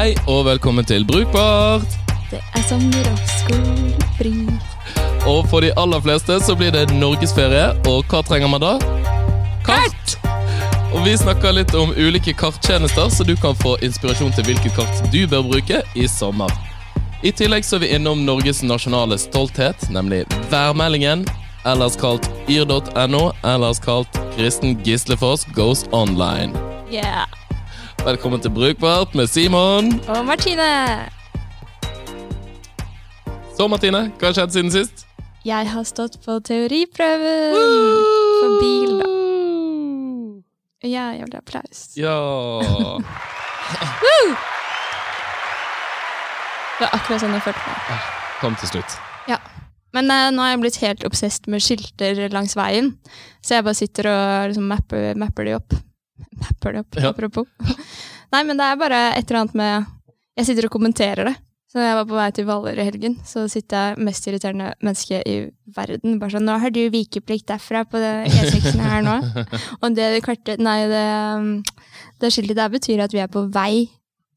Hei og velkommen til Brukbart! Det er sommer og skolefri. Og for de aller fleste så blir det norgesferie, og hva trenger man da? Kart! Og vi snakker litt om ulike karttjenester, så du kan få inspirasjon til hvilket kart du bør bruke i sommer. I tillegg så er vi innom Norges nasjonale stolthet, nemlig værmeldingen, ellers kalt yr.no, ellers kalt Kristen Gislefoss goes online. Yeah. Velkommen til Brukbart med Simon. Og Martine. Så, Martine, hva har skjedd siden sist? Jeg har stått på teoriprøven for bil, da. Ja, jeg vil ha applaus. Ja Det var akkurat sånn jeg følte meg. Kom til slutt. Ja. Men eh, nå har jeg blitt helt obsesst med skilter langs veien, så jeg bare sitter og liksom mapper, mapper de opp. Mapper det opp, Ja. apropos. Nei, men det er bare et eller annet med Jeg sitter og kommenterer det. Så når jeg var på vei til Hvaler i helgen, så sitter jeg mest irriterende menneske i verden. Bare sånn 'Nå har du vikeplikt derfra på det E6-en her nå.' Og det kartet Nei, det, um, det skiltet der betyr at vi er på vei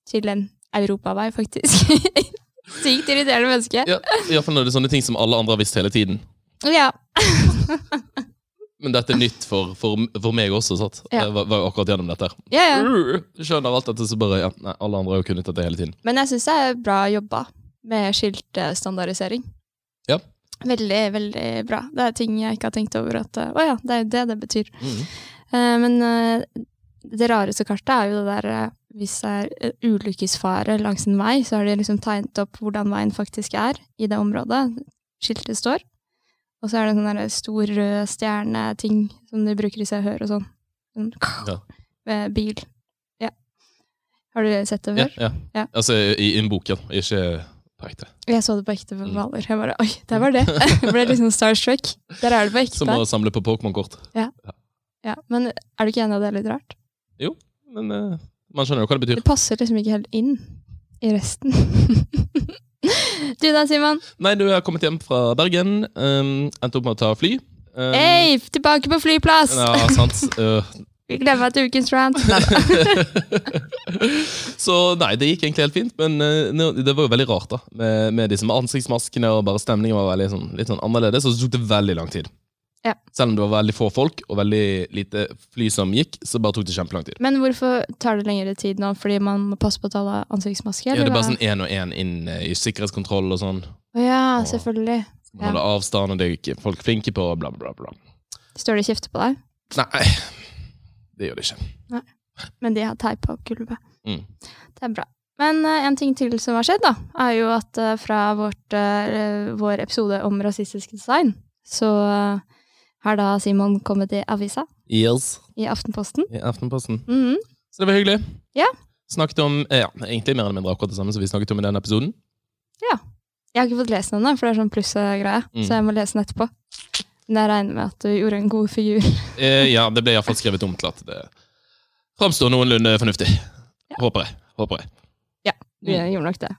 til en europavei, faktisk. Sykt irriterende menneske. Ja, Iallfall når det er sånne ting som alle andre har visst hele tiden. Ja. Men dette er nytt for, for, for meg også. sant? Ja. Jeg var, var akkurat gjennom dette. ja, ja. Uh, Skjønner alt dette, så bare ja, nei, Alle andre har jo kunnet dette hele tiden. Men jeg syns det er bra jobba med skiltstandardisering. Ja. Veldig, veldig bra. Det er ting jeg ikke har tenkt over at Å ja, det er jo det det betyr. Mm. Uh, men uh, det rareste kartet er jo det der eh, hvis det er eh, ulykkesfare langs en vei, så har de liksom tegnet opp hvordan veien faktisk er i det området skiltet står. Og så er det en sånn stor rød stjerneting som de bruker i Se og Hør og sånn. sånn Ja. Med bil. Ja. Har du sett det før? ja. Ja. Altså i, i boken. Ikke på ekte. Jeg så det på ekte på Mm. Hvaler. Jeg bare Oi, der var det! Jeg ble liksom starstruck. Der er det på ekte. Som å samle på Pokémon-kort. Ja, ja. Men er du ikke enig i at det er litt rart? Jo, Men uh, man skjønner jo hva det betyr. Det passer liksom ikke helt inn i resten. du da, Simon? Nei, du Jeg har kommet hjem fra Bergen. Um, endte opp med å ta fly. Um, Hei, tilbake på flyplass! Ja, sant. Uh, Vi meg til ukens rant. Så nei, det gikk egentlig helt fint, men uh, det var jo veldig rart da med, med disse ansiktsmaskene, og bare stemningen var veldig sånn, litt sånn annerledes, og så tok det veldig lang tid. Ja. Selv om det var veldig få folk og veldig lite fly som gikk, så bare tok det kjempelang tid. Men hvorfor tar det lengre tid nå? Fordi man må passe på å ta av ansiktsmaske? Ja, det er bare sånn én og én inn eh, i sikkerhetskontroll og sånn. Å ja, selvfølgelig. Man holder avstand, og det er ikke folk flinke på, bla, bla, bla. Står det kjefte på deg? Nei, det gjør det ikke. Nei. Men de har teip på gulvet. Mm. Det er bra. Men uh, en ting til som har skjedd, da, er jo at uh, fra vårt, uh, vår episode om rasistisk design, så eh, har da Simon kommet i avisa, Yes. i Aftenposten. I Aftenposten. Mhm. Så det var hyggelig. Ja. Snakket om, eh, ja, egentlig mer eller mindre akkurat det samme som vi snakket om i den episoden. Ja. Jeg har ikke fått lest den ennå, for det er sånn pluss-greie, Mm. så jeg må lese den etterpå. Men jeg regner med at du gjorde en god figur. Eh, ja, det ble iallfall skrevet om til at det framstår noenlunde fornuftig. Håper jeg. Håper jeg. Ja, vi mm. gjorde nok det.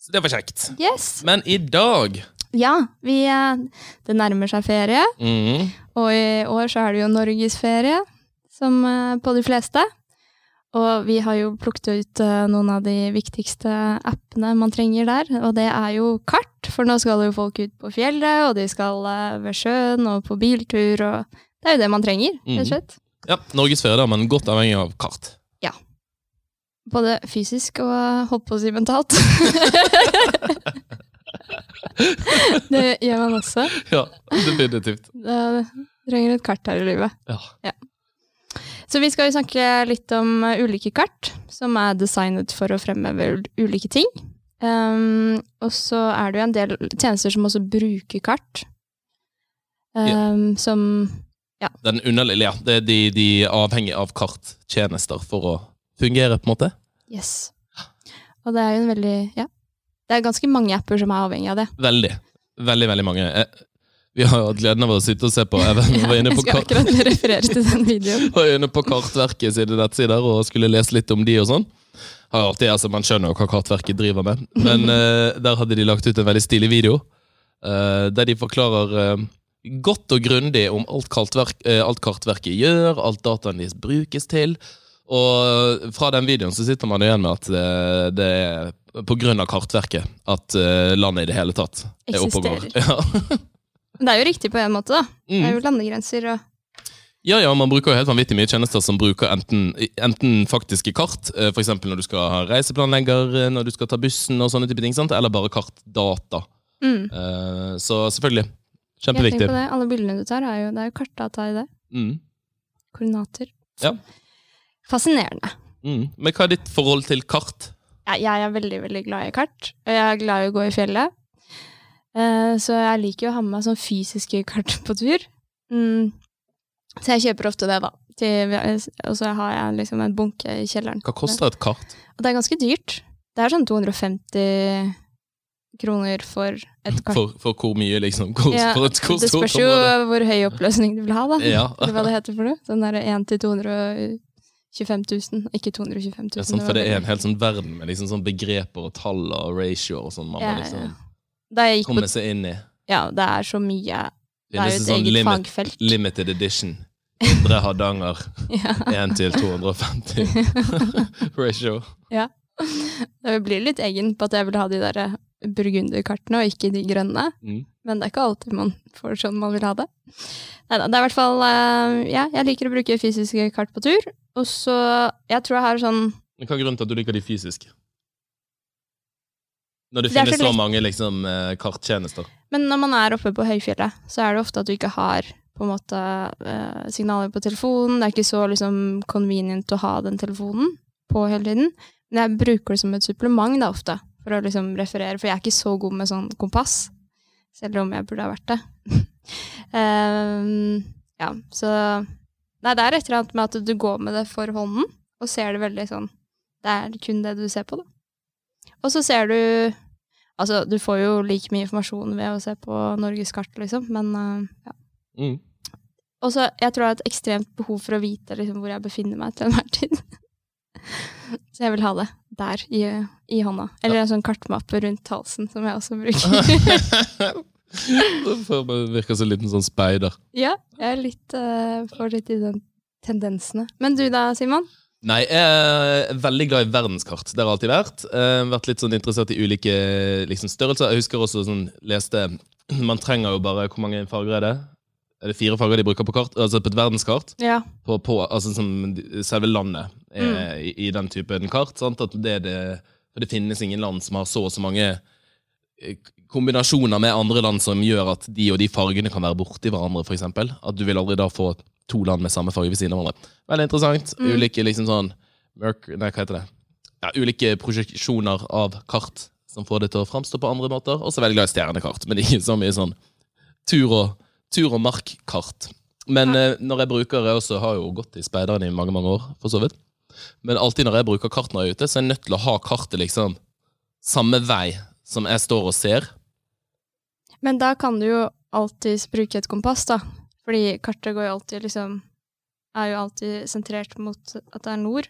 Så det var kjekt. Yes! Men i dag Ja, vi, eh, det nærmer seg ferie, mm, og i år så er det jo norgesferie, som eh, på de fleste. Og vi har jo plukket ut eh, noen av de viktigste appene man trenger der, og det er jo kart, for nå skal jo folk ut på fjellet, og de skal ved sjøen og på biltur, og det er jo det man trenger, rett og slett. Ja, Norgesferie, da, men godt avhengig av kart. Ja. Både fysisk og holdt på å si mentalt. det gjør man også. Ja, definitivt. Du trenger et kart her i livet. Ja. Så vi skal jo snakke litt om uh, ulike kart, som er designet for å fremheve ulike ting. Um, og så er det jo en del tjenester som også bruker kart. Um, Som Den underlige, ja, det de, de er avhengig av karttjenester for å fungere, på en måte. Yes. Og det er jo en veldig Ja. Det er ganske mange apper som er avhengig av det. Veldig. Veldig, veldig mange. Eh, Vi har jo hatt gleden av å sitte og se på Jeg var inne jeg på, kart, akkurat referere til den videoen. var inne på Kartverket sine nettsider og skulle lese litt om de og sånn. Har alltid, altså Man skjønner jo hva Kartverket driver med, men eh, der hadde de lagt ut en veldig stilig video. eh, der de forklarer eh, godt og grundig om alt, kartverk, eh, alt Kartverket gjør, alt dataen deres brukes til. Og fra den videoen så sitter man igjen med at det, det er på grunn av kartverket at eh, landet i det hele tatt er oppe og går. Ja. Men det er jo riktig på en måte, da. Det er Mm. jo landegrenser og ja, ja, man bruker jo helt vanvittig mye tjenester som bruker enten, enten faktiske kart, f.eks. for eksempel når du skal ha reiseplanlegger, eh, når du skal ta bussen og sånne type ting, sant? eller bare kartdata. mm. Eh, Så selvfølgelig. Jeg Kjempeviktig. på det. Alle bildene du tar, er jo, det er jo kartdata i det. Mm. Koordinater. Ja. Fascinerende. Mm. Men hva er ditt forhold til kart? Jeg er veldig, veldig glad i kart. Og jeg er glad i å gå i fjellet. Eh, så jeg liker jo å ha med meg sånn fysiske kart på tur. Mm. Så jeg kjøper ofte det, da. Og så har jeg liksom en bunke i kjelleren. Hva koster et kart? Og det er ganske dyrt. Det er sånn 250 kroner for et kart. For, for hvor mye, liksom? Hvor, Ja, for et, hvor det spørs jo hvor høy oppløsning du vil ha, da. Ja. Eller hva det heter for noe. Sånn der 1 til 225 000, ikke 225 000. Ja, sant, for det er en helt sånn verden med liksom sånn begreper og tall og ratioer og sånn man må liksom gikk på seg inn i. Ja, det er så mye. Det er jo det et sånn eget limit, fagfelt. limited edition. Indre Hardanger Ja. 1 til 250 ratio. Ja. Det blir litt egen på at jeg vil ha de der burgunderkartene, og ikke de grønne. Mm. Men det er ikke alltid man får sånn man vil ha det. Neida, det er i hvert fall eh, Ja, jeg liker å bruke fysiske kart på tur. Og så Jeg tror jeg har sånn Men Hva er grunnen til at du liker de fysiske? Når det, Det så finnes så lett. mange liksom, eh, karttjenester. Men når man er oppe på høyfjellet, så er det ofte at du ikke har på en måte eh, signaler på telefonen. Det er ikke så liksom convenient å ha den telefonen på hele tiden. Men jeg bruker det som et supplement da ofte, for å liksom referere, for jeg er ikke så god med sånn kompass. Selv om jeg burde ha vært det. um, ja, så Nei, det er et eller annet med at du går med det for hånden, og ser det veldig sånn Det er kun det du ser på, da. Og så ser du Altså, du får jo like mye informasjon ved å se på norgeskart, liksom, men uh, ja. Mm. Og så, jeg tror jeg har et ekstremt behov for å vite liksom, hvor jeg befinner meg til enhver tid. så jeg vil ha det der, i, i hånda. Eller en sånn kartmappe rundt halsen, som jeg også bruker. For man virker som en liten sånn speider. ja, jeg er litt, uh, får litt i den tendensene. Men du da, Simon? Nei, jeg er veldig glad i verdenskart. Det har jeg alltid vært. Jeg har vært litt sånn interessert i ulike liksom, størrelser. Jeg husker også sånn, leste Man trenger jo bare Hvor mange farger er det? Er det fire farger de bruker på kart? Altså på et verdenskart? Ja. På, på altså som selve landet er, Mm. i, i den typen kart. Sant? At det, det, for det finnes ingen land som har så og så mange eh, kombinasjoner med andre land som gjør at de og de fargene kan være borti hverandre, eksempel. At du vil aldri da få to land med samme farge ved siden av hverandre. Veldig interessant. Mm. Ulike liksom sånn Merc... Nei, hva heter det? Ja, ulike projeksjoner av kart som får det til å framstå på andre måter. Og så veldig glad i stjernekart, men ikke så mye sånn tur og, tur og markkart. Men eh, når jeg bruker Jeg også har jo gått i speideren i mange mange år, for så vidt. Men alltid når jeg bruker kart når jeg er ute, så er jeg nødt til å ha kartet liksom samme vei som jeg står og ser. Men da kan du jo alltids bruke et kompass, da. Fordi kartet går jo alltid liksom Er jo alltid sentrert mot at det er nord.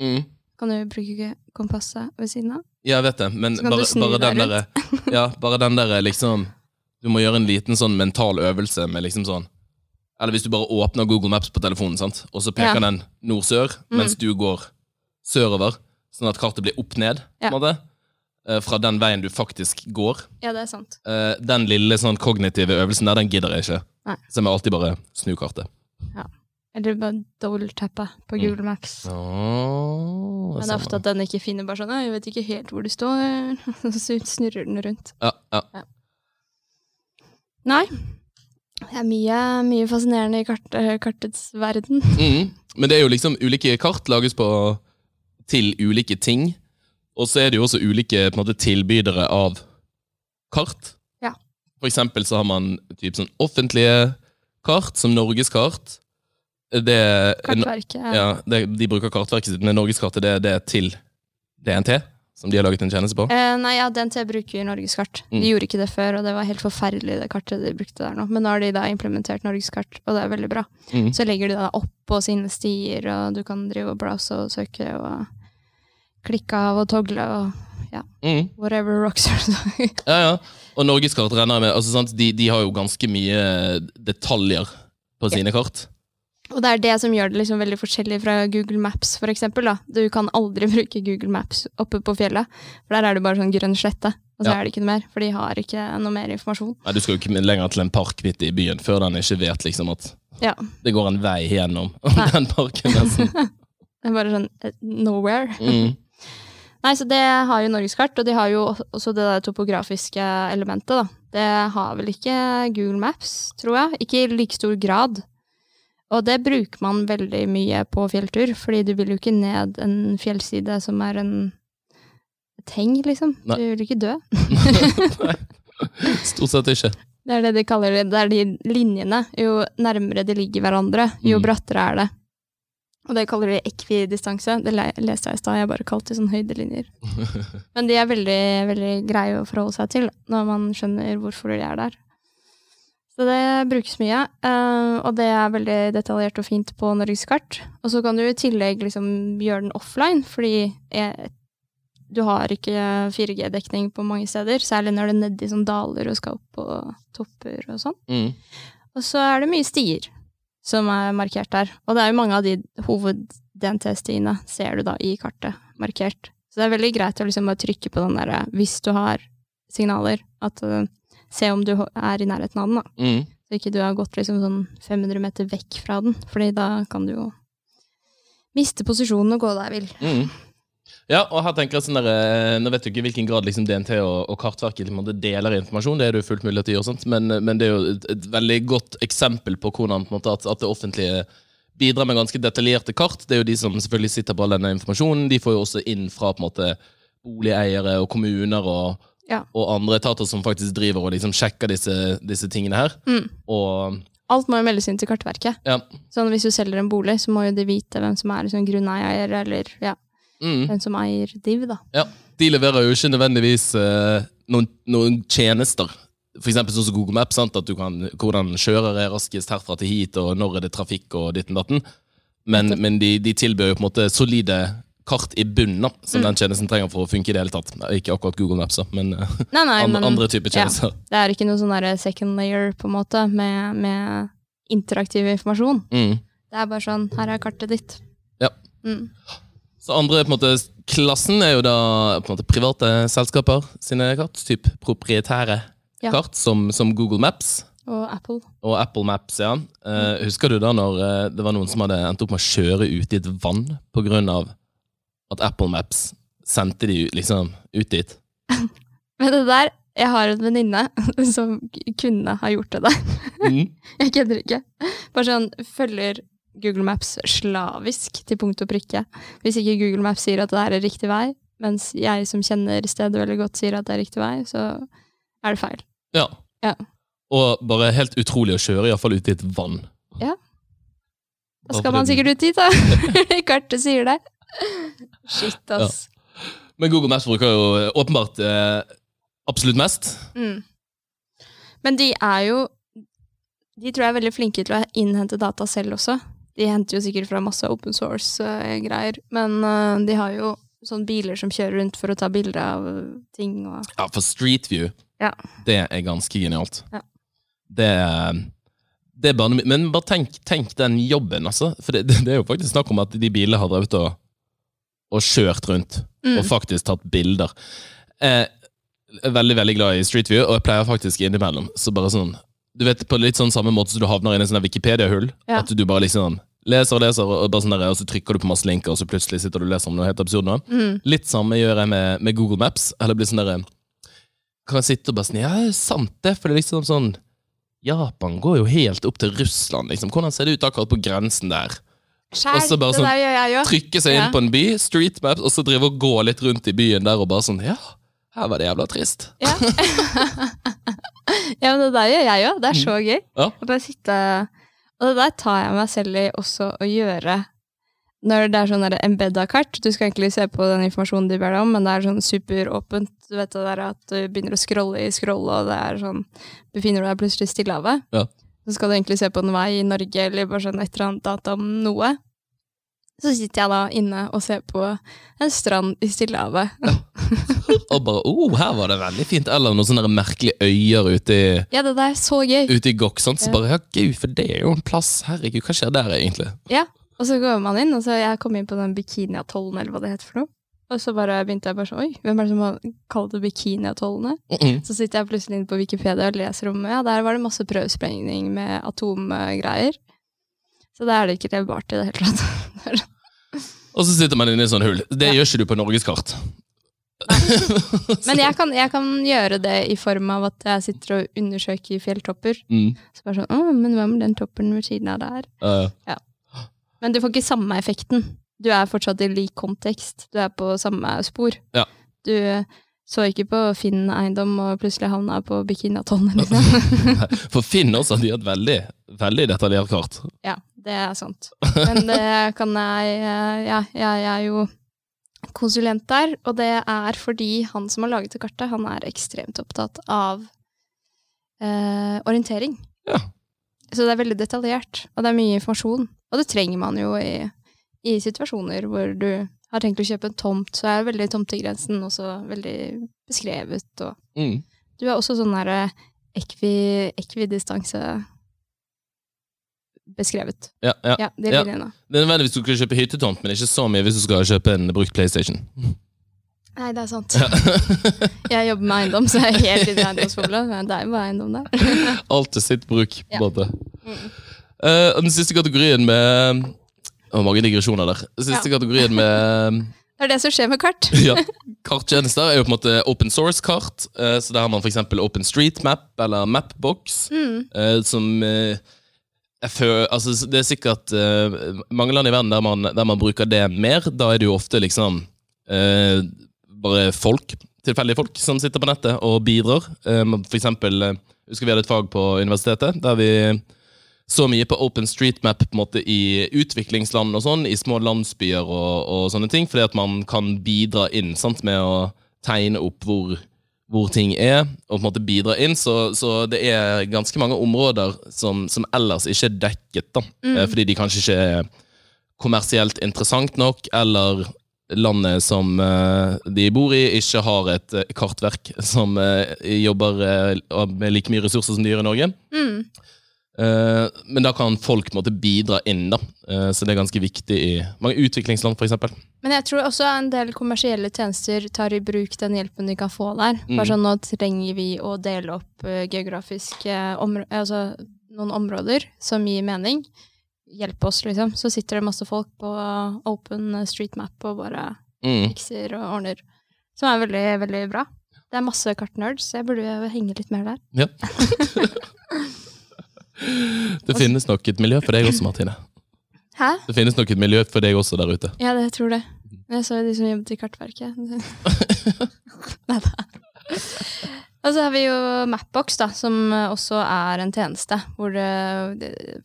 Mm. Kan du bruke kompasset ved siden av? Ja, jeg vet det, men bare, bare den derre Ja, bare den derre liksom Du må gjøre en liten sånn mental øvelse med liksom sånn Eller hvis du bare åpner Google Maps på telefonen, sant? og så peker Ja. den nord-sør, Mm. mens du går sørover, sånn at kartet blir opp-ned, på Ja. måte, fra den veien du faktisk går. Ja, det er sant. Eh, Den lille sånn kognitive øvelsen der, den gidder jeg ikke. Nei. Så jeg må alltid bare snu kartet. Eller bare double-tappe på Mm. Google Maps. Åh, Men det er ofte at den ikke finner bare sånn 'Jeg vet ikke helt hvor du står', så snurrer den rundt. ja, ja. Nei. Det er mye, mye fascinerende i kart, eh, kartets verden. Mm. Men det er jo liksom ulike kart lages på til ulike ting. Og så er det jo også ulike på måte, tilbydere av kart. Ja. For eksempel så har man typ sånn offentlige kart, som Norgeskart. Det, Kartverket. er- ja, det, de bruker kartverket sitt, men Norgeskartet det, det er til DNT, som de har laget en tjeneste på. Eh, nei, ja, DNT bruker norgeskart. Mm. De gjorde ikke det før, og det var helt forferdelig det kartet de brukte der nå. Men nå har de da implementert norgeskart, og det er veldig bra. Mm. Så legger de da oppå sine stier, og du kan drive og browse og søke og klikke av og togle og Mm. whatever rocks are Ja, ja. Og Norgeskart renner med altså, sant? De, de har jo ganske mye detaljer på Ja. sine kart. Og det er det som gjør det liksom veldig forskjellig fra Google Maps, for eksempel. Da. Du kan aldri bruke Google Maps oppe på fjellet, for der er det bare sånn grønn slette. Og så Ja. er det ikke noe mer, for de har ikke noe mer informasjon. Nei, Du skal jo ikke lenger til en park midt i byen før den ikke vet liksom at Ja, det går en vei gjennom den parken. nesten. det er bare sånn eh, nowhere. Mm. Nei, så det har jo Norgeskart, og de har jo også det der topografiske elementet, da. Det har vel ikke Google Maps, tror jeg. Ikke i like stor grad. Og det bruker man veldig mye på fjelltur, fordi du vil jo ikke ned en fjellside som er en teng, liksom. Nei. Du vil ikke dø. Nei. Stort sett ikke. Det er det de kaller det. Det er de linjene. Jo nærmere de ligger hverandre, jo Mm. brattere er det. Og det kaller de ekvidistanse. Det leste jeg i stad, jeg bare kalte det sånn høydelinjer. Men de er veldig, veldig greie å forholde seg til når man skjønner hvorfor de er der. Så det brukes mye, eh, og det er veldig detaljert og fint på Norgeskart. Og så kan du i tillegg liksom gjøre den offline, fordi jeg, du har ikke 4G-dekning på mange steder, særlig når det er nedi sånn daler og skal opp på topper og sånn. Mm. Og så er det mye stier som er markert der. Og det er jo mange av de hoved-DNT-stiene ser du da i kartet markert. Så det er veldig greit å liksom bare trykke på den derre hvis du har signaler, at uh, se om du er i nærheten av den, da. Mm. Så ikke du har gått liksom sånn 500 meter vekk fra den, fordi da kan du jo miste posisjonen og gå deg vill. Mm. Ja, og her tenker jeg sånn der, eh, Nå vet du ikke i hvilken grad liksom DNT og, og Kartverket liksom, deler informasjon, det er det jo fullt mulig at de gjør, sånt, men, men det er jo et, et veldig godt eksempel på hvordan på måte, at, at det offentlige bidrar med ganske detaljerte kart. Det er jo de som selvfølgelig sitter på all denne informasjonen. De får jo også inn fra på en måte boligeiere og kommuner og, Ja. og andre etater som faktisk driver og liksom sjekker disse, disse tingene her. Mm. Og Alt må jo meldes inn til Kartverket. ja. Sånn hvis du selger en bolig, så må jo de vite hvem som er liksom grunneier, eller ja, Mm. den som eier div, da. Ja, De leverer jo ikke nødvendigvis eh, noen, noen tjenester. Eksempel sånn som Google Maps, sant? at du kan, hvordan kjører er raskest herfra til hit, og når er det trafikk og ditten datten. Men, men de, de tilbyr jo på en måte solide kart i bunnen, som den tjenesten trenger for å funke i det hele tatt. Ikke akkurat Google Maps, men eh, Nei, nei, andre, men andre typer ja. tjenester. det er ikke noe sånn second layer, på en måte, med, med interaktiv informasjon. Mm. Det er bare sånn, her er kartet ditt. Ja. Mm. Så andre på en måte, klassen er jo da på en måte private selskaper sine kart. Typ proprietære Ja. kart, som, som Google Maps. Og Apple. Og Apple Maps, ja. Uh, husker du da når uh, det var noen som hadde endt opp med å kjøre ut i et vann av at Apple Maps sendte de liksom ut dit? Men det der, jeg har en venninne som kunne ha gjort det der. Mm. Jeg kødder ikke. Bare sånn, følger Google Maps slavisk til punkt og prikke. Hvis ikke Google Maps sier at det her er riktig vei, mens jeg som kjenner stedet veldig godt sier at det er riktig vei, så er det feil. Ja. Ja. Og bare helt utrolig å kjøre, iallfall ut i et vann. Ja. Da skal man sikkert ut dit, da. Kartet sier det. Shit, ass. Men Google Maps bruker jo eh, åpenbart eh, absolutt mest. Mm. Men de er jo De tror jeg er veldig flinke til å innhente data selv også. De henter jo sikkert fra masse open source-greier, men eh, de har jo sånne biler som kjører rundt for å ta bilder av ting og Ja, for Street View, Ja. det er ganske genialt. Ja. Det, det er bare, Men bare tenk, tenk den jobben, altså. For det, det er jo faktisk snakk om at de bilene har drevet og, og kjørt rundt Mm. og faktisk tatt bilder. Jeg er veldig veldig glad i Street View, og jeg pleier faktisk innimellom. Så bare sånn, du vet På litt sånn samme måte som du havner i en sånn Wikipedia-hull. Ja. At du bare liksom leser og leser, og, bare sånn der, og så trykker du på masse linker, og så plutselig sitter du og leser om noe helt absurd. nå. Mm. Litt samme gjør jeg med, med Google Maps. Eller blir sånn der, Kan jeg sitte og bare sånn Ja, sant det, for det er liksom sånn Japan går jo helt opp til Russland, liksom. Hvordan ser det ut akkurat på grensen der? Skjær, Og så bare sånn. Trykke seg inn Ja. på en by, street maps, og så drive og gå litt rundt i byen der og bare sånn Ja, her var det jævla trist. Ja. ja, men det der gjør jeg jo. Det er så gøy. Ja. Sitte Og det der tar jeg meg selv i også å gjøre når det er sånn embedda kart. Du skal egentlig se på den informasjonen de ber deg om, men det er sånn superåpent. Du vet det der at du begynner å scrolle i scroll, og det er sånn Befinner du deg plutselig i Stillehavet? Ja. Så skal du egentlig se på en vei i Norge, eller bare sånn et eller annet data om noe. Så sitter jeg da inne og ser på en strand i Stillehavet. Og bare oh, her var det veldig fint. Eller noen sånne merkelige øyer ute i, Ja, det der er så gøy. ute i Gokk. Sant? Så bare ja, gud, for det er jo en plass. Herregud, hva skjer der egentlig? Ja, og så går man inn, og så jeg kom inn på den bikiniatollen, eller hva det heter for noe. Og så bare begynte jeg bare sånn, oi, hvem er det som har kalt det bikiniatollene? Mm -mm. Så sitter jeg plutselig inne på Wikipedia og leser om, ja, der var det masse prøvesprengning med atomgreier. Så da er det ikke levbart i det hele tatt. Og så sitter man inne i sånn hull. Det Ja. gjør ikke du på norgeskart. Men jeg kan, jeg kan gjøre det i form av at jeg sitter og undersøker fjelltopper. Mm. Så bare sånn, å, men hva med den toppen ved siden av der? Uh, Men du får ikke samme effekten. Du er fortsatt i lik kontekst. Du er på samme spor. Ja. Du så ikke på Finn eiendom og plutselig havna på Bikiniatollen, liksom. for Finn også, de har et veldig, veldig detaljert kart. ja, det er sant. Men det kan jeg eh, Ja, jeg er jo konsulent der, og det er fordi han som har laget det kartet, han er ekstremt opptatt av eh, orientering. Ja. Så det er veldig detaljert, og det er mye informasjon. Og det trenger man jo i, i situasjoner hvor du har tenkt å kjøpe en tomt, så er veldig tomtegrensen også veldig beskrevet. Og Mm. du er også sånn derre ekvi, ekvidistanse beskrevet. Ja, ja. Ja, de Ja. Det er nødvendig hvis du skal kjøpe hyttetomt, men ikke så mye hvis du skal kjøpe en brukt PlayStation. Nei, det er sant. jeg jobber med eiendom, så jeg er helt inne i eiendomsbobla. Men Det er jo bare eiendom der. Alt til sitt bruk. på en Ja. måte. Mm. Uh, den siste kategorien med oh, mange digresjoner der. Den siste kategorien med Det er det som skjer med kart. ja, karttjenester er jo på en måte open source-kart. eh, så der har man f.eks. Open Street Map eller Mapbox, Mm. eh, som føler, altså, Det er sikkert uh, mange land i verden der man, der man bruker det mer. Da er det jo ofte liksom uh, bare folk, tilfeldige folk, som sitter på nettet og bidrar. Eh, for eksempel, uh, husker vi hadde et fag på universitetet der vi så mye på Open Street Map på en måte i utviklingsland og sånn, i små landsbyer og, og sånne ting, fordi at man kan bidra inn sant, med å tegne opp hvor, hvor ting er, og på en måte bidra inn. Så, så det er ganske mange områder som, som ellers ikke er dekket, da, Mm. fordi de kanskje ikke er kommersielt interessant nok, eller landet som eh, de bor i, ikke har et eh, kartverk som eh, jobber eh, med like mye ressurser som de gjør i Norge. Mm. Eh, men da kan folk måtte bidra inn, da. Eh, så det er ganske viktig i mange utviklingsland, f.eks. Men jeg tror også en del kommersielle tjenester tar i bruk den hjelpen de kan få der. Mm. Bare sånn, Nå trenger vi å dele opp uh, geografiske områ altså, noen områder som gir mening. Hjelp oss, liksom. Så sitter det masse folk på Open Street Map og bare Mm. fikser og ordner. Som er veldig, veldig bra. Det er masse kartnerds, så jeg burde henge litt mer der. Ja. det finnes nok et miljø for deg også, Martine. Hæ? Det finnes nok et miljø for deg også der ute. Ja, det tror det. Jeg så jo de som jobbet i Kartverket. Neida. Og så har vi jo Mapbox, da, som også er en tjeneste hvor,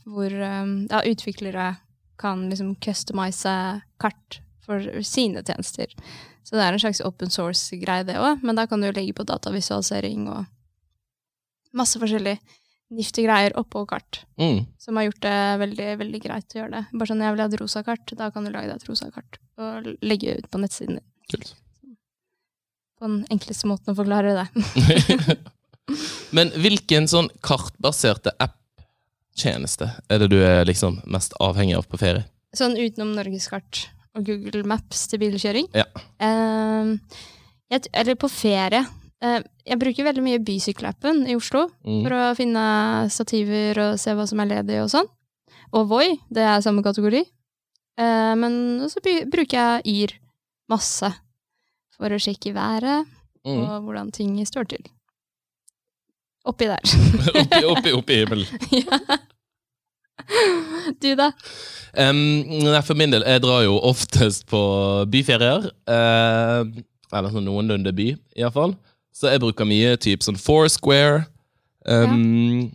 hvor um, ja, utviklere kan liksom customize kart for sine tjenester. Så det er en slags open source-greie, det òg, men da kan du legge på datavisualisering og masse forskjellig niftige greier oppå kart. Mm. Som har gjort det veldig veldig greit å gjøre det. Bare sånn, jeg vil ha et rosa kart, da kan du lage deg et rosa kart og legge ut på nettsiden din. Kult. På den enkleste måten å forklare det. Men hvilken sånn kartbaserte app-tjeneste er det du er liksom mest avhengig av på ferie? Sånn utenom Norgeskart og Google Maps til bilkjøring. Ja. Eh, jeg, eller på ferie. Eh, jeg bruker veldig mye bysykkelappen i Oslo Mm. for å finne stativer og se hva som er ledig og sånn. Og Voi, det er samme kategori. Eh, men så bruker jeg Yr masse for å sjekke været Mm. og hvordan ting står til. Oppi der. oppi, oppi, oppi himmelen. ja. Du, da? Um, nei, for min del, jeg drar jo oftest på byferier. Uh, eller sånn noenlunde by, iallfall. Så jeg bruker mye typ sånn Foursquare. Um,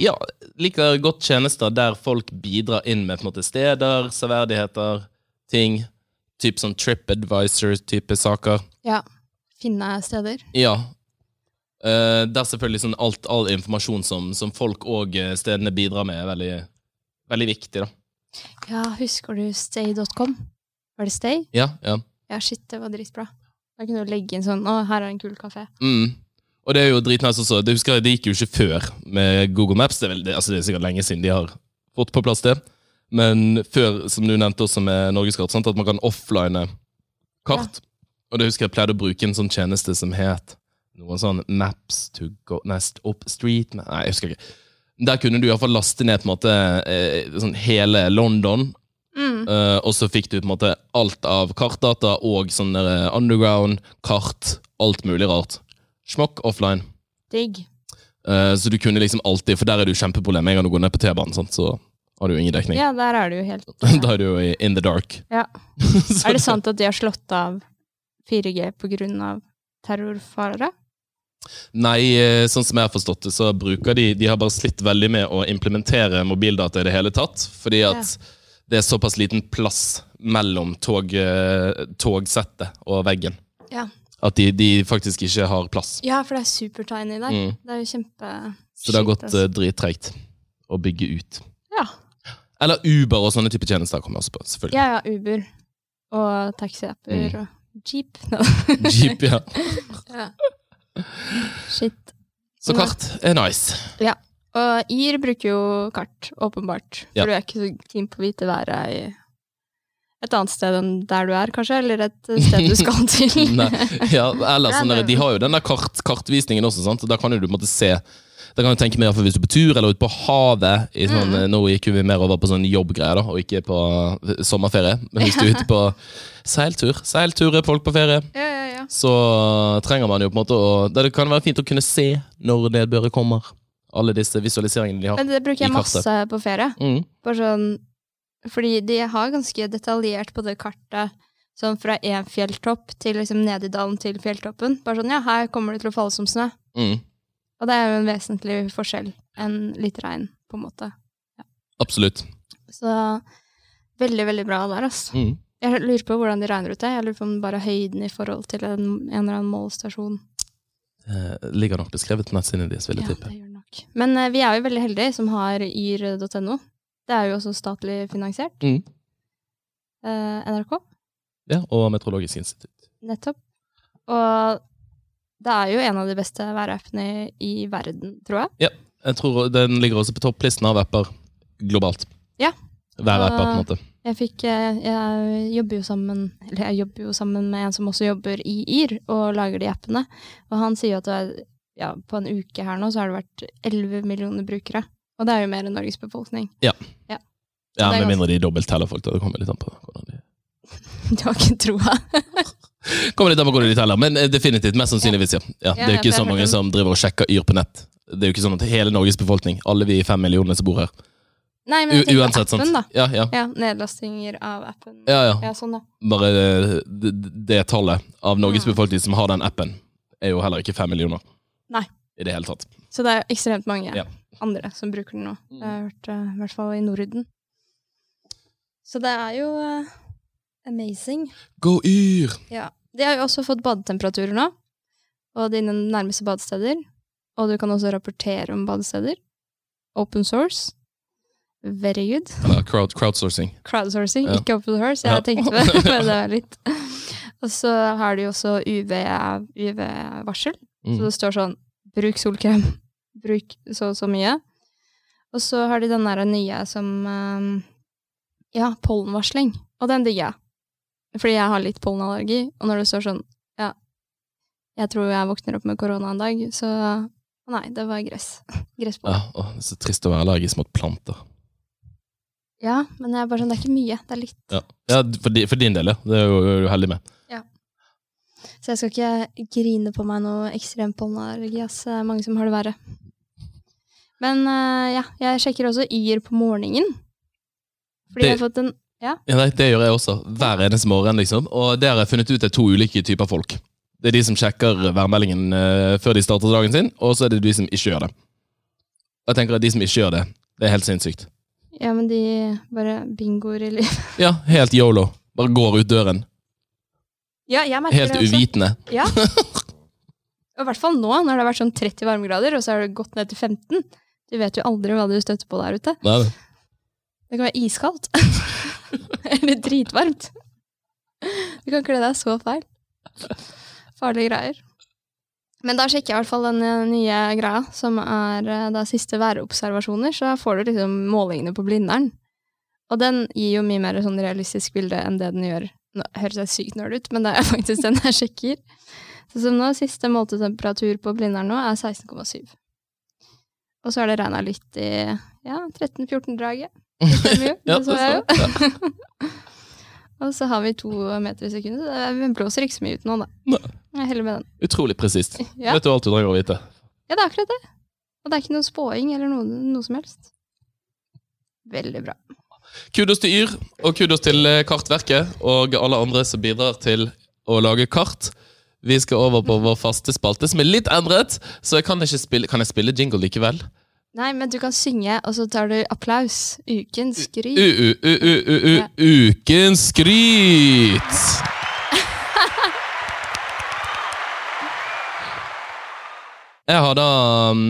ja. liker godt tjenester der folk bidrar inn med på en måte steder, severdigheter, ting. Typ sånn TripAdvisor-type saker. Ja. Finne steder. Ja. Uh, der selvfølgelig sånn alt, all informasjon som, som folk og eh, stedene bidrar med, er veldig, veldig viktig. da. Ja, husker du stay.com? Var det Stay? Ja, ja. Ja, shit, det var dritbra. Da kunne du legge inn sånn Å, her er en kul kafé. Mm. Og det er jo dritnice også. Det husker jeg, det gikk jo ikke før med Google Maps. Det er, vel, det, altså det er sikkert lenge siden de har fått på plass det. Men før, som du nevnte også med Norgeskart, sant, at man kan offline kart. Og det husker jeg pleide å bruke en sånn tjeneste som het noe sånn Maps to go Nest up street Nei, jeg husker ikke. Der kunne du i hvert fall laste ned på en måte eh, sånn hele London, Mm. eh, og så fikk du på en måte alt av kartdata og sånne underground, kart, alt mulig rart. Smokk offline. Digg. Uh, så du kunne liksom alltid, for der er det jo kjempeproblem. En gang du går ned på T-banen, så har du jo ingen dekning. Ja, der er du jo helt da er du jo i- in the dark. Ja. Er det sant at de har slått av 4G på grunn av terrorfare? Nei, eh, sånn som jeg har forstått det, så bruker de De har bare slitt veldig med å implementere mobildata i det hele tatt. Fordi at det er såpass liten plass mellom tog, eh, togsettet og veggen. Ja. At de, de faktisk ikke har plass. Ja, for det er supertiny der. Mm. Det er jo kjempe Så det har gått altså. uh, drittreigt å bygge ut. Ja. Eller Uber og sånne type tjenester kommer også på, selvfølgelig. ja, ja, Uber og taxiapper Mm. og Jeep. Jeep, ja. ja. Shit. Så kart er nice. Og IR bruker jo kart, åpenbart. For Ja. du er ikke så keen på å vite været i et annet sted enn der du er, kanskje? Eller et sted du skal til? Ja, eller sånn der, De har jo den der kart, kartvisningen også, sant? da kan du måtte se da kan du tenke mer for hvis du er på tur eller ute på havet. I sånn, Mm. Nå gikk vi mer over på sånn jobbgreier, da, og ikke på eh, sommerferie. Men hvis du er ute på seiltur, seiltur er folk på ferie, Ja, ja, ja. så trenger man jo på en måte å Det kan være fint å kunne se når nedbøret kommer. Alle disse visualiseringene de har. Men det bruker jeg masse på ferie. Mm. Bare sånn Fordi de har ganske detaljert på det kartet. Sånn fra én fjelltopp til liksom ned i dalen til fjelltoppen. Bare sånn, ja, her kommer det til å falle som snø. Mm. Og det er jo en vesentlig forskjell enn litt regn, på en måte. Absolutt. Så veldig, veldig bra der, ass. Mm. Jeg lurer på hvordan de regner ut det. Jeg lurer på om bare høyden i forhold til en, en eller annen målstasjon. Eh, ligger nok beskrevet på nettsidene deres, vil jeg Ja, tippe. det gjør det. Men eh, vi er jo veldig heldige som har yr.no. Det er jo også statlig finansiert. Mm. Eh, NRK, Ja, og Meteorologisk institutt. nettopp. Og det er jo en av de beste værappene i verden, tror jeg. Ja, Jeg tror Den ligger også på topplisten av apper globalt. Ja. Værapper, på en måte. Jeg, fikk, eh, jeg jobber jo sammen Eller jeg jobber jo sammen med en som også jobber i YR, og lager de appene. Og han sier jo at det er, ja, på en uke her nå så har det vært 11 millioner brukere. Og det er jo mer enn Norges befolkning. Ja, Ja, ja Med mindre de dobbeltteller folk. Det kommer litt an på hvordan de Du har ikke troa? Kommer litt an på hvordan de teller, men eh, definitivt. Mest sannsynligvis, ja. ja. Det er jo ikke så mange som driver og sjekker Yr på nett. Det er jo ikke sånn at hele Norges befolkning, alle vi fem millionene som bor her Nei, men jeg tenker Uansett, på appen, sant. da. Ja, ja. Ja, nedlastinger av appen. ja, ja. Ja, sånn, da. Bare eh, det, det tallet av Norges befolkning som har den appen, er jo heller ikke fem millioner. Nei. I det hele tatt. Så det er ekstremt mange Ja. andre som bruker den nå. Mm. Jeg har hørt, eh, i hvert fall i Norden. Så det er jo uh, amazing. Gå Yr! Ja. De har jo også fått badetemperaturer nå, og dine nærmeste badesteder. Og du kan også rapportere om badesteder. Open source. Very good. Eller crowd, crowdsourcing. Crowdsourcing, Ja. ikke open source. Jeg tenkte på det, men det var litt. Og så har de også UV-varsel. Mm. Så det står sånn bruk solkrem, bruk så og så mye. Og så har de den der nye som eh, Ja, pollenvarsling. Og den digger jeg. Fordi jeg har litt pollenallergi. Og når det står sånn Ja, jeg tror jeg våkner opp med korona en dag, så Nei, det var gress. Gresspollen. Ja, å, det er så trist å være allergisk mot planter. Ja. men jeg er bare sånn, det er ikke mye. Det er litt. Ja, ja for, di, for din del, ja. Det er jo du heldig med. Så jeg skal ikke grine på meg noe ekstrem pollenallergi. ass. Det er mange som har det verre. Men eh, ja, jeg sjekker også Yr på morgenen. Fordi Det- jeg har fått en Ja, nei, Det gjør jeg også. Hver eneste morgen. liksom. Og det har jeg funnet ut er to ulike typer folk. Det er de som sjekker værmeldingen eh, før de starter dagen sin, og så er det de som ikke gjør det. Og jeg tenker at De som ikke gjør det, det er helt sinnssykt. Ja, men de bare bingoer i livet. Ja, helt yolo. Bare går ut døren. Ja, jeg merker Helt det også. uvitende. Ja. Og I hvert fall nå, når det har vært sånn 30 varmegrader, og så har det gått ned til 15. Du vet jo aldri hva du støter på der ute. Nei, nei. Det kan være iskaldt. Eller dritvarmt. Du kan kle deg så feil. Farlige greier. Men da sjekker jeg i hvert fall den eh, nye greia, som er eh, da siste værobservasjoner. Så får du liksom målingene på Blindern. Og den gir jo mye mer sånn realistisk bilde enn det den gjør. Nå høres jeg sykt nerd ut, men det er faktisk den jeg sjekker. Så som nå, siste måltetemperatur på Blindern nå er 16,7. Og så er det regna litt i ja, 13-14-draget. Ja, det så jeg jo. Og så har vi to meter i sekundet, så det blåser ikke så mye ut nå, da. Nei. Jeg heller med den. Utrolig presist. Ja. Vet du alt du trenger å vite. ja, det er akkurat det. Og det er ikke noe spåing eller noe, noe som helst. Veldig bra. Kudos til Yr, og kudos til eh, Kartverket og alle andre som bidrar til å lage kart. Vi skal over på vår faste spalte, som er litt endret, så jeg kan spille Kan jeg spille jingle likevel? Nei, men du kan synge, og så tar du applaus. Ukens skryt. U-u-u-u-u-u Ja. Ukens skryt! Jeg har da um,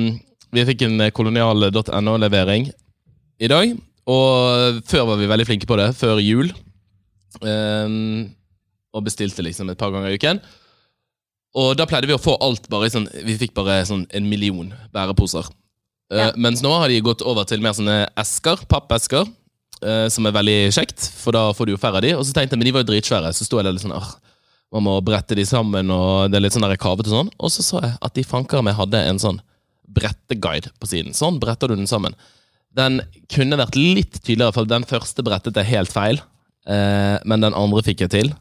Vi fikk en kolonial.no-levering i dag. Og før var vi veldig flinke på det, før jul. Um, og bestilte liksom et par ganger i uken. Og da pleide vi å få alt bare i sånn Vi fikk bare sånn en million bæreposer. Ja. Uh, mens nå har de gått over til mer sånne esker, pappesker, uh, som er veldig kjekt, for da får du jo færre av de. Og så tenkte jeg, men de var jo dritsvære, så sto jeg der litt sånn man må brette de sammen, og det er litt sånn der og sånn. Og så så jeg at de fankere meg hadde en sånn bretteguide på siden. Sånn bretter du den sammen. Den kunne vært litt tydeligere, for den første brettet er helt feil, eh, men den andre fikk jeg til.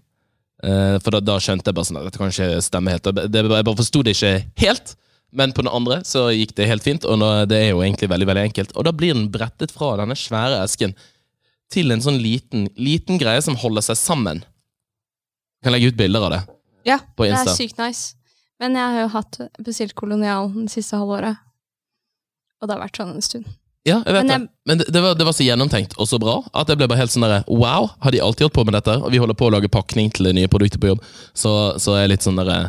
Eh, for da, da skjønte jeg bare sånn at dette kan ikke stemme helt. Det, jeg bare forsto det ikke helt. Men på den andre så gikk det helt fint, og nå, det er jo egentlig veldig veldig enkelt. Og da blir den brettet fra denne svære esken til en sånn liten, liten greie som holder seg sammen. Jeg kan legge ut bilder av det. Ja, det er sykt nice. Men jeg har jo hatt bestilt kolonial det siste halvåret. Og det har vært sånn en stund. Ja, jeg vet Men det. Men det, det, var, det var så gjennomtenkt og så bra at jeg ble bare helt sånn derre Wow, har de alltid holdt på med dette? Og vi holder på å lage pakning til det nye produktet på jobb, så, så er jeg litt sånn derre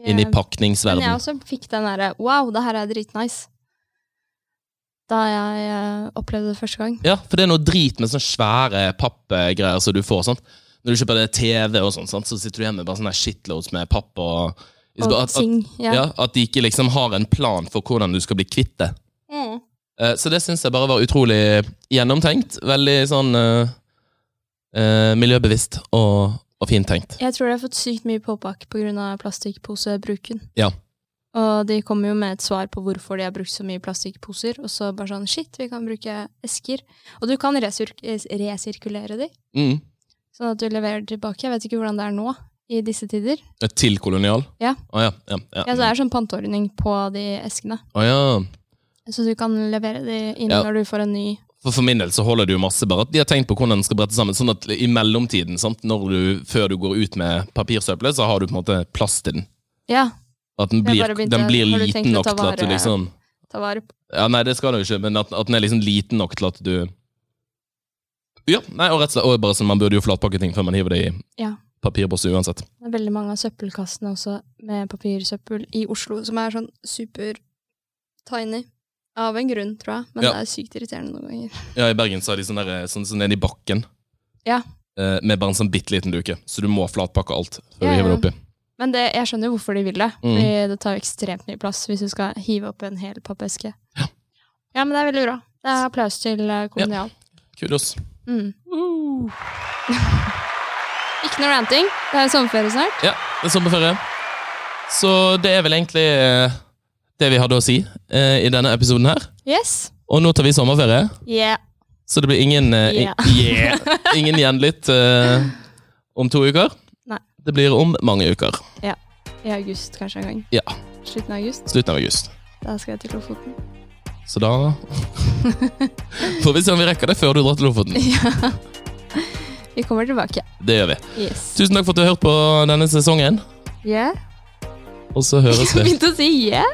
inne i Men jeg også fikk den derre wow, det her er dritnice. Da jeg uh, opplevde det første gang. Ja, for det er noe drit med sånne svære pappgreier som du får. sant? Når du kjøper TV, og sånt, sant? så sitter du hjemme med bare sånne shitloads med papp. og... Og at, ting. Ja. ja, at de ikke liksom har en plan for hvordan du skal bli kvitt det. Eh, Så det syns jeg bare var utrolig gjennomtenkt. Veldig sånn uh, uh, miljøbevisst og, og fint tenkt. Jeg tror de har fått sykt mye påpakk pga. plastikkposebruken. Ja. Og de kommer jo med et svar på hvorfor de har brukt så mye plastikkposer. Og så bare sånn shit, vi kan bruke esker. Og du kan resir resirkulere de, Mm. sånn at du leverer tilbake. Jeg vet ikke hvordan det er nå i disse tider. Til kolonial? Ja. Oh, ja. ja, ja. Ja, så det er sånn panteordning på de eskene. Oh, ja. Så du kan levere de inn Ja. når du får en ny For, for min del så holder det jo masse bare at de har tenkt på hvordan den skal brette sammen. Sånn at i mellomtiden, sant? Du, før du går ut med papirsøppelet, så har du på en måte plass til den. Ja, At den blir, begynte- den blir liten nok til at du liksom ta vare på. Ja, Nei, det skal du ikke, men at, at den er liksom liten nok til at du Ja, nei, og rett og slett og bare sånn, Man burde jo flatpakke ting før man hiver det i Ja. papirbåse uansett. Det er veldig mange av søppelkassene også med papirsøppel i Oslo som er sånn super tiny. Av en grunn, tror jeg. Men Ja. det er sykt irriterende noen ganger. Ja, I Bergen så har de sånn der, sånn, sånn nede i bakken. Ja. Eh, med bare en sånn bitte liten duke. Så du må flatpakke alt før Ja, du hiver ja. det oppi. Men det, jeg skjønner jo hvorfor de vil det. Mm. Fordi det tar jo ekstremt mye plass hvis du skal hive opp en hel pappeske. Ja. ja, men det er veldig bra. Det er applaus til eh, Kolonial. Kudos. Mm. Ikke noe ranting. Det er sommerferie snart. Ja, det er sommerferie. Så det er vel egentlig eh, det vi hadde å si uh, i denne episoden her. Yes. Og nå tar vi sommerferie, Yeah. så det blir ingen uh, yeah. Yeah. Ingen gjenlytt uh, om to uker. Nei. Det blir om mange uker. Ja. I august kanskje en gang. Ja. Slutten av august. Slutten av august. Da skal jeg til Lofoten. Så da får vi se om vi rekker det før du drar til Lofoten. Ja. Vi kommer tilbake. Det gjør vi. Yes. Tusen takk for at du har hørt på denne sesongen. Yeah. Og så høres vi. Begynte å si yeah.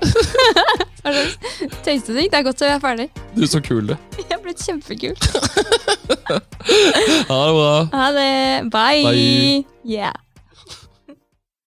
Hva slags tøyseting? Det er godt å være ferdig. Du er så kul, du. Jeg er blitt kjempekul. Ha det bra. Ha det. Bye. Bye. Yeah.